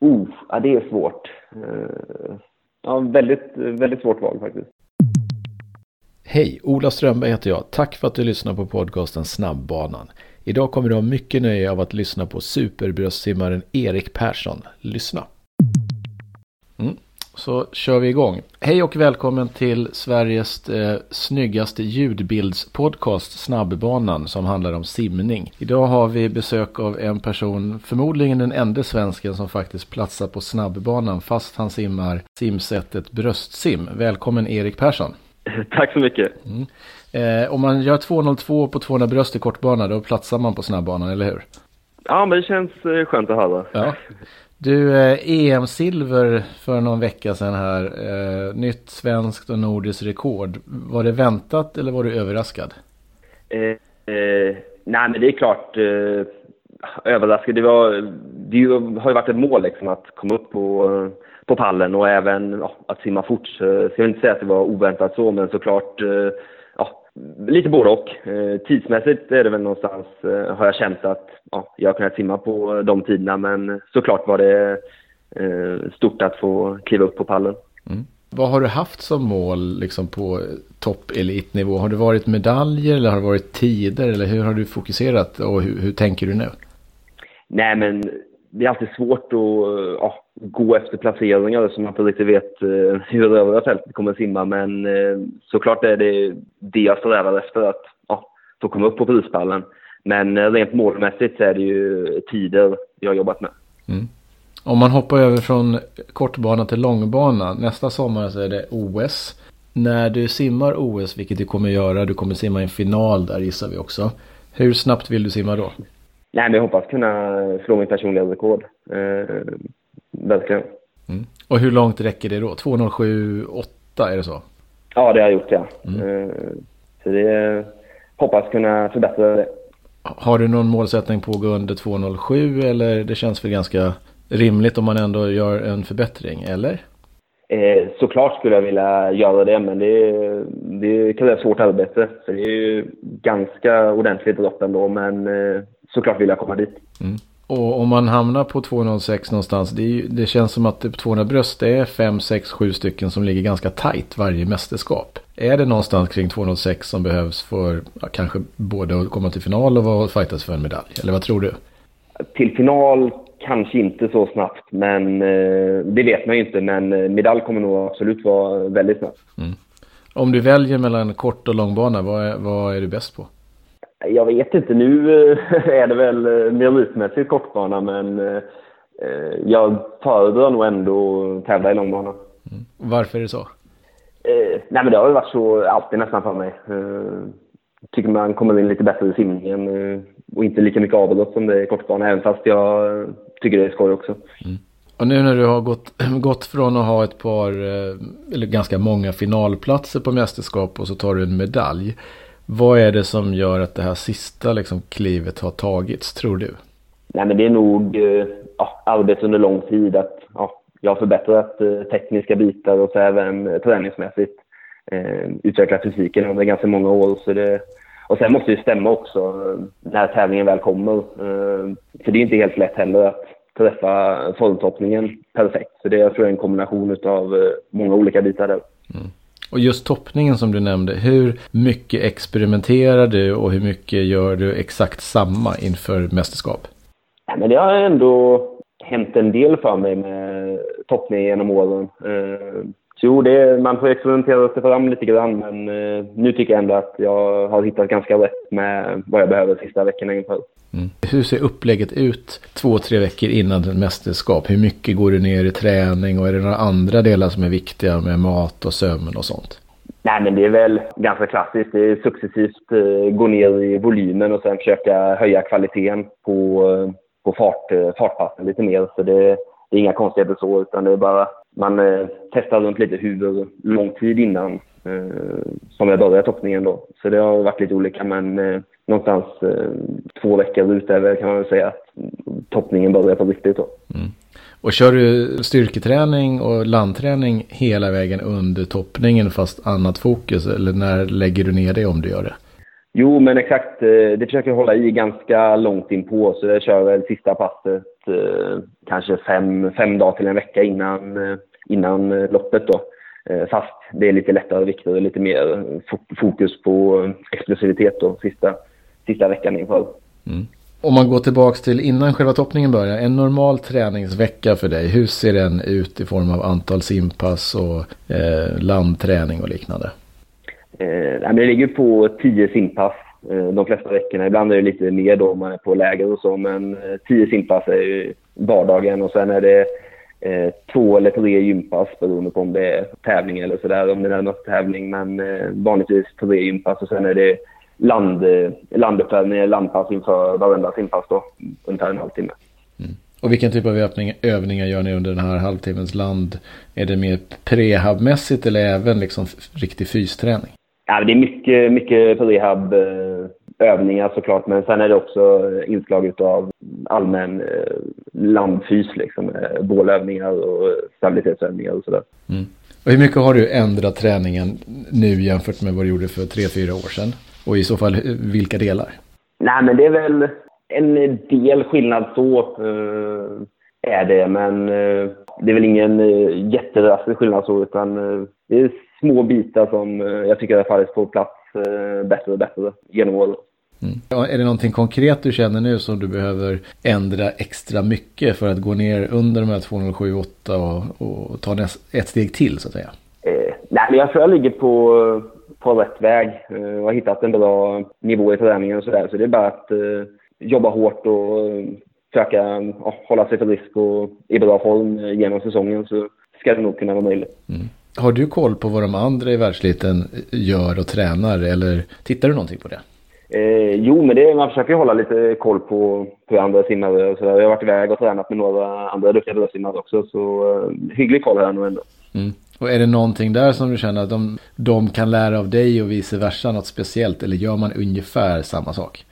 Oh, ja, det är svårt. Eh, ja, väldigt, väldigt svårt val faktiskt. Hej, Ola Strömberg heter jag. Tack för att du lyssnar på podcasten Snabbbanan. Idag kommer du ha mycket nöje av att lyssna på superbröstsimmaren Erik Persson. Lyssna! Mm. Så kör vi igång. Hej och välkommen till Sveriges eh, snyggaste ljudbildspodcast Snabbbanan som handlar om simning. Idag har vi besök av en person, förmodligen den enda svensken som faktiskt platsar på snabbbanan fast han simmar simsättet bröstsim. Välkommen Erik Persson. Tack så mycket. Mm. Eh, om man gör 2.02 på 200 bröst i kortbana då platsar man på snabbbanan, eller hur? Ja, men det känns eh, skönt att höra. Ja. Du, eh, EM-silver för någon vecka sedan här. Eh, nytt svenskt och nordiskt rekord. Var det väntat eller var du överraskad? Eh, eh, nej, men det är klart eh, överraskad. Det, var, det har ju varit ett mål liksom, att komma upp på, på pallen och även ja, att simma fort. Så jag vill inte säga att det var oväntat så, men såklart eh, lite både och. Eh, tidsmässigt är det väl någonstans, eh, har jag känt att ja, jag har kunnat simma på de tiderna, men såklart var det eh, stort att få kliva upp på pallen. Mm. Vad har du haft som mål liksom på toppelitnivå? Har det varit medaljer eller har det varit tider eller hur har du fokuserat och hur, hur tänker du nu? Nej men det är alltid svårt att eh, ja, gå efter placeringar som man inte riktigt vet eh, hur övriga fältet kommer att simma. Men eh, såklart är det det jag strävar efter, att ja, få komma upp på prispallen. Men eh, rent målmässigt så är det ju tider jag har jobbat med. Mm. Om man hoppar över från kortbana till långbana. Nästa sommar så är det OS. När du simmar OS, vilket du kommer göra, du kommer simma i en final där gissar vi också. Hur snabbt vill du simma då? Nej, men jag hoppas kunna slå min personliga rekord. Eh, verkligen. Mm. Och hur långt räcker det då? 2.07,8 är det så? Ja, det har jag gjort ja. Mm. Eh, så det hoppas kunna förbättra det. Har du någon målsättning på att gå under 2.07 eller det känns väl ganska rimligt om man ändå gör en förbättring, eller? Eh, såklart skulle jag vilja göra det, men det, det krävs svårt arbete. Så det är ju ganska ordentligt dropp ändå, men eh, såklart vill jag komma dit. Mm. Och om man hamnar på 206 någonstans, det, ju, det känns som att på 200 bröst det är 5, 6, 7 stycken som ligger ganska tajt varje mästerskap. Är det någonstans kring 206 som behövs för ja, kanske både att komma till final och vara fightas för en medalj? Eller vad tror du? Till final kanske inte så snabbt, men eh, det vet man ju inte. Men eh, medalj kommer nog absolut vara väldigt snabbt. Mm. Om du väljer mellan kort och långbana, vad är, vad är du bäst på? Jag vet inte. Nu eh, är det väl eh, meritmässigt kortbana, men eh, jag föredrar nog ändå att tävla i långbana. Mm. Varför är det så? Eh, nej, men det har ju varit så alltid nästan för mig. Eh, tycker man kommer in lite bättre i simningen eh, och inte lika mycket avbrott som det är i kortbana, även fast jag tycker det är skoj också. Mm. Och nu när du har gått, gått från att ha ett par, eller ganska många finalplatser på mästerskap och så tar du en medalj. Vad är det som gör att det här sista liksom, klivet har tagits, tror du? Nej, men det är nog eh, ja, arbete under lång tid. Att, ja, jag har förbättrat eh, tekniska bitar och så även eh, träningsmässigt. Eh, utvecklat fysiken under ganska många år. Så det, och sen måste det stämma också när tävlingen väl kommer. Eh, för det är inte helt lätt heller att träffa formtoppningen perfekt. Så det jag tror jag är en kombination av många olika bitar där. Mm. Och just toppningen som du nämnde, hur mycket experimenterar du och hur mycket gör du exakt samma inför mästerskap? Ja, men det har ändå hänt en del för mig med toppning genom åren. Eh, Jo, det, man får experimentera sig fram lite grann, men eh, nu tycker jag ändå att jag har hittat ganska rätt med vad jag behöver sista veckorna inför. Mm. Hur ser upplägget ut två, tre veckor innan ett mästerskap? Hur mycket går du ner i träning och är det några andra delar som är viktiga med mat och sömn och sånt? Nej, men det är väl ganska klassiskt. Det är successivt eh, gå ner i volymen och sen försöka höja kvaliteten på, eh, på fart, eh, fartpassen lite mer. Så det, det är inga konstigheter så, utan det är bara man eh, testar runt lite hur lång tid innan eh, som jag började toppningen då. Så det har varit lite olika, men eh, någonstans eh, två veckor ut är kan man väl säga att toppningen börjar på riktigt då. Mm. Och kör du styrketräning och landträning hela vägen under toppningen fast annat fokus? Eller när lägger du ner det om du gör det? Jo, men exakt. Eh, det försöker jag hålla i ganska långt in på så jag kör väl sista passet kanske fem, fem dagar till en vecka innan, eh, innan eh, loppet. Då. Eh, fast det är lite lättare vikter och lite mer fokus på explosivitet då, sista, sista veckan inför. Mm. Om man går tillbaka till innan själva toppningen börjar, en normal träningsvecka för dig, hur ser den ut i form av antal simpass och eh, landträning och liknande? Eh, det ligger på tio simpass eh, de flesta veckorna. Ibland är det lite mer då man är på läger och så, men eh, tio simpass är ju vardagen och sen är det eh, två eller tre gympass beroende på om det är tävling eller sådär, om det är något tävling. Men eh, vanligtvis tre gympass och sen är det land, landuppvärmning, landpass inför varenda simpass då, ungefär en halvtimme. Mm. Och vilken typ av övning, övningar gör ni under den här halvtimmens land? Är det mer prehabmässigt eller även liksom riktig fysträning? Ja, det är mycket, mycket prehab övningar såklart, men sen är det också inslag av allmän eh, landfys, liksom, bålövningar och stabilitetsövningar och sådär. Mm. Och hur mycket har du ändrat träningen nu jämfört med vad du gjorde för tre, fyra år sedan? Och i så fall vilka delar? Nej, men det är väl en del skillnad så eh, är det, men eh, det är väl ingen eh, jättedrastisk skillnad så, utan eh, det är små bitar som eh, jag tycker har fallit på plats eh, bättre och bättre genom åren. Mm. Är det någonting konkret du känner nu som du behöver ändra extra mycket för att gå ner under de här 207,8 och, och ta näst, ett steg till så att säga? Eh, nej, men jag tror jag ligger på, på rätt väg. Eh, jag har hittat en bra nivå i träningen och sådär. Så det är bara att eh, jobba hårt och eh, försöka ja, hålla sig frisk och i bra form genom säsongen så ska det nog kunna vara möjligt. Mm. Har du koll på vad de andra i världsliten gör och tränar eller tittar du någonting på det? Eh, jo, men det, man försöker hålla lite koll på, på andra simmare. Så jag har varit iväg och tränat med några andra duktiga bröstsimmare också. Så eh, hygglig koll har jag nog ändå. Mm. Och är det någonting där som du känner att de, de kan lära av dig och vice versa något speciellt? Eller gör man ungefär samma sak?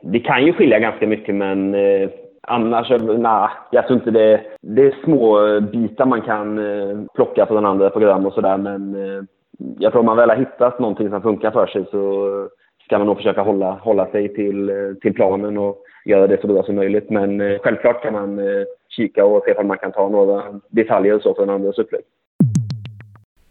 Det kan ju skilja ganska mycket, men eh, annars, nej, jag tror inte det. Det är små bitar man kan eh, plocka från andra program och sådär, men eh, jag tror om man väl har hittat någonting som funkar för sig så ska man nog försöka hålla, hålla sig till, eh, till planen och göra det så bra som möjligt. Men eh, självklart kan man eh, kika och se om man kan ta några detaljer så från andras upplägg.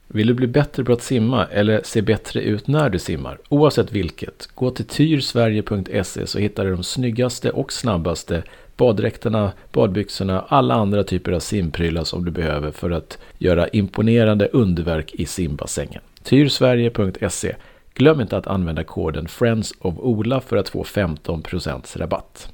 Vill du bli bättre på att simma eller se bättre ut när du simmar? Oavsett vilket, gå till tyrsverige.se så hittar du de snyggaste och snabbaste baddräkterna, badbyxorna, alla andra typer av simprylar som du behöver för att göra imponerande underverk i simbassängen. Tyrsverige.se Glöm inte att använda koden Friends of Ola för att få 15% rabatt.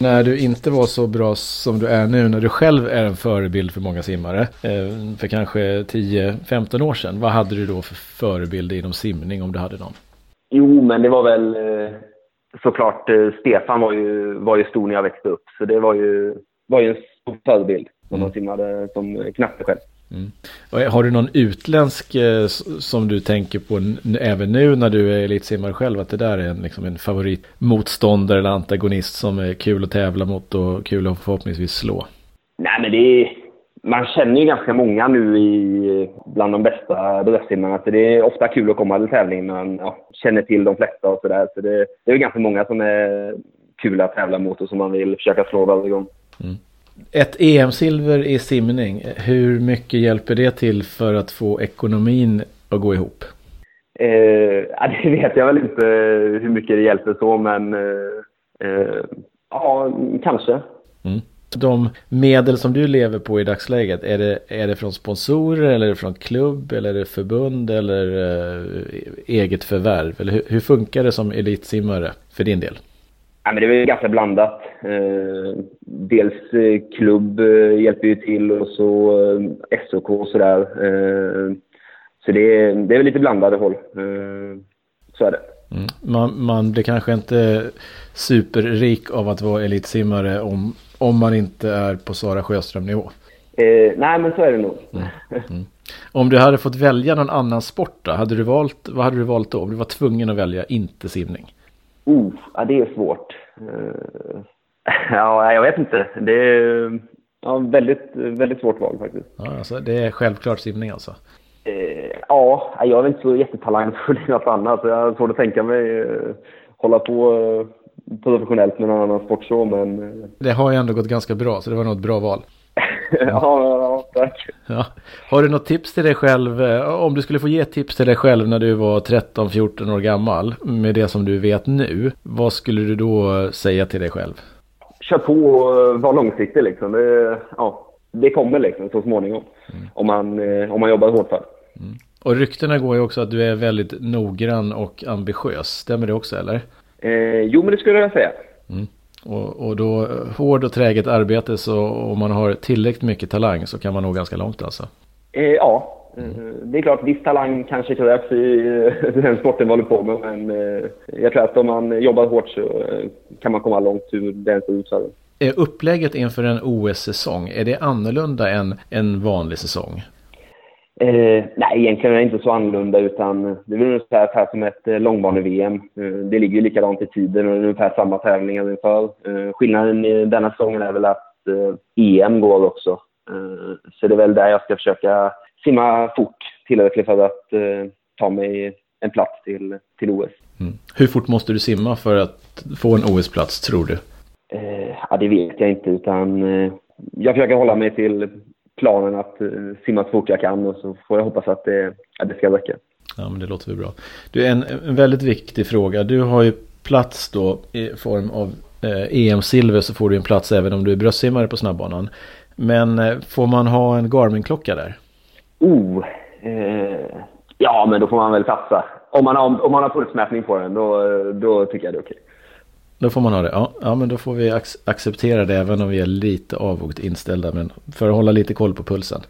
När du inte var så bra som du är nu, när du själv är en förebild för många simmare, eh, för kanske 10-15 år sedan, vad hade du då för förebild inom simning om du hade någon? Jo, men det var väl eh, såklart, eh, Stefan var ju, var ju stor när jag växte upp, så det var ju, var ju en stor förebild som mm. simmade som knatte själv. Mm. Har du någon utländsk eh, som du tänker på även nu när du är elitsimmare själv? Att det där är en, liksom en favoritmotståndare eller antagonist som är kul att tävla mot och kul att förhoppningsvis slå? Nej, men det är, man känner ju ganska många nu i, bland de bästa bröstsimmarna. det är ofta kul att komma till tävling. Man ja, känner till de flesta och sådär. Så det, det är ganska många som är kul att tävla mot och som man vill försöka slå varje gång. Mm. Ett EM-silver i simning, hur mycket hjälper det till för att få ekonomin att gå ihop? Eh, det vet jag väl inte hur mycket det hjälper så, men eh, eh, ja, kanske. Mm. De medel som du lever på i dagsläget, är det, är det från sponsorer eller är det från klubb eller är det förbund eller eh, eget förvärv? Eller hur, hur funkar det som elitsimmare för din del? Ja, men det är väl ganska blandat. Eh, dels eh, klubb eh, hjälper ju till och så eh, SOK och sådär. Så det är, det är väl lite blandade håll. Så är det. Mm. Man, man blir kanske inte superrik av att vara elitsimmare om, om man inte är på Sara Sjöström-nivå. Eh, nej, men så är det nog. Mm. Mm. Om du hade fått välja någon annan sport då, hade du valt, vad hade du valt då? Om du var tvungen att välja inte simning? Oh, ja, det är svårt. Uh, ja, jag vet inte. Det är ja, väldigt, väldigt svårt val faktiskt. Ja, alltså, det är självklart simning alltså? Uh, ja, jag är inte så jättetalangfull i något annat. Jag har svårt att tänka mig uh, hålla på professionellt med någon annan sport så, men... eh, Det har ju ändå gått ganska bra, så det var nog ett bra val. ja, tack. Ja. Har du något tips till dig själv, eh, om du skulle få ge tips till dig själv när du var 13-14 år gammal, med det som du vet nu, vad skulle du då säga till dig själv? Kör på och var långsiktig liksom. Det, ja, det kommer liksom så småningom. Om, man, eh, om man jobbar hårt för det. Och ryktena går ju också att du är väldigt noggrann och ambitiös, stämmer det också eller? Eh, jo, men det skulle jag säga. Och, och då eh, hård och träget arbete så om man har tillräckligt mycket talang så kan man nå ganska långt alltså. Eh, ja, eh, det är klart viss talang kanske krävs i eh, den sporten vi håller på med. Men jag tror att om man jobbar hårt så kan man komma långt hur den ser ut. Är upplägget inför en OS-säsong, är det annorlunda än en vanlig säsong? Eh, nej, egentligen är det inte så annorlunda utan det är väl ungefär här som ett eh, långbane-VM. Eh, det ligger ju likadant i tiden och det är ungefär samma tävlingar ungefär. Eh, skillnaden i denna säsongen är väl att eh, EM går också. Eh, så det är väl där jag ska försöka simma fort tillräckligt för att ta mig en plats till, till OS. Mm. Hur fort måste du simma för att få en OS-plats tror du? Ja, det vet jag inte utan jag försöker hålla mig till planen att eh, simma så fort jag kan och så får jag hoppas att det, att det ska räcka. Ja, men det låter väl bra. Du, en, en väldigt viktig fråga. Du har ju plats då i form av eh, EM-silver så får du en plats även om du är bröstsimmare på snabbbanan. Men eh, får man ha en Garmin-klocka där? Oh, eh, ja men då får man väl satsa. Om man har, om man har pulsmätning på den då, då tycker jag det är okej. Då får man ha det. Ja, ja men då får vi ac acceptera det även om vi är lite avvokt inställda. Men för att hålla lite koll på pulsen.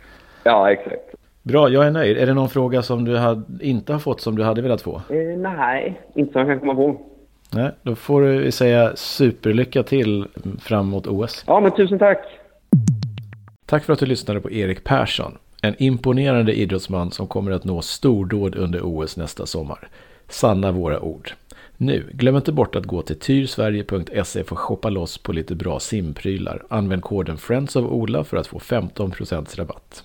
Ja, exakt. Bra, jag är nöjd. Är det någon fråga som du hade, inte har fått som du hade velat få? Eh, nej, inte som jag kan komma på. Nej, då får du säga superlycka till fram mot OS. Ja, men tusen tack. Tack för att du lyssnade på Erik Persson. En imponerande idrottsman som kommer att nå stordåd under OS nästa sommar. Sanna våra ord. Nu, glöm inte bort att gå till tyrsverige.se för att shoppa loss på lite bra simprylar. Använd koden Friends of Ola för att få 15% rabatt.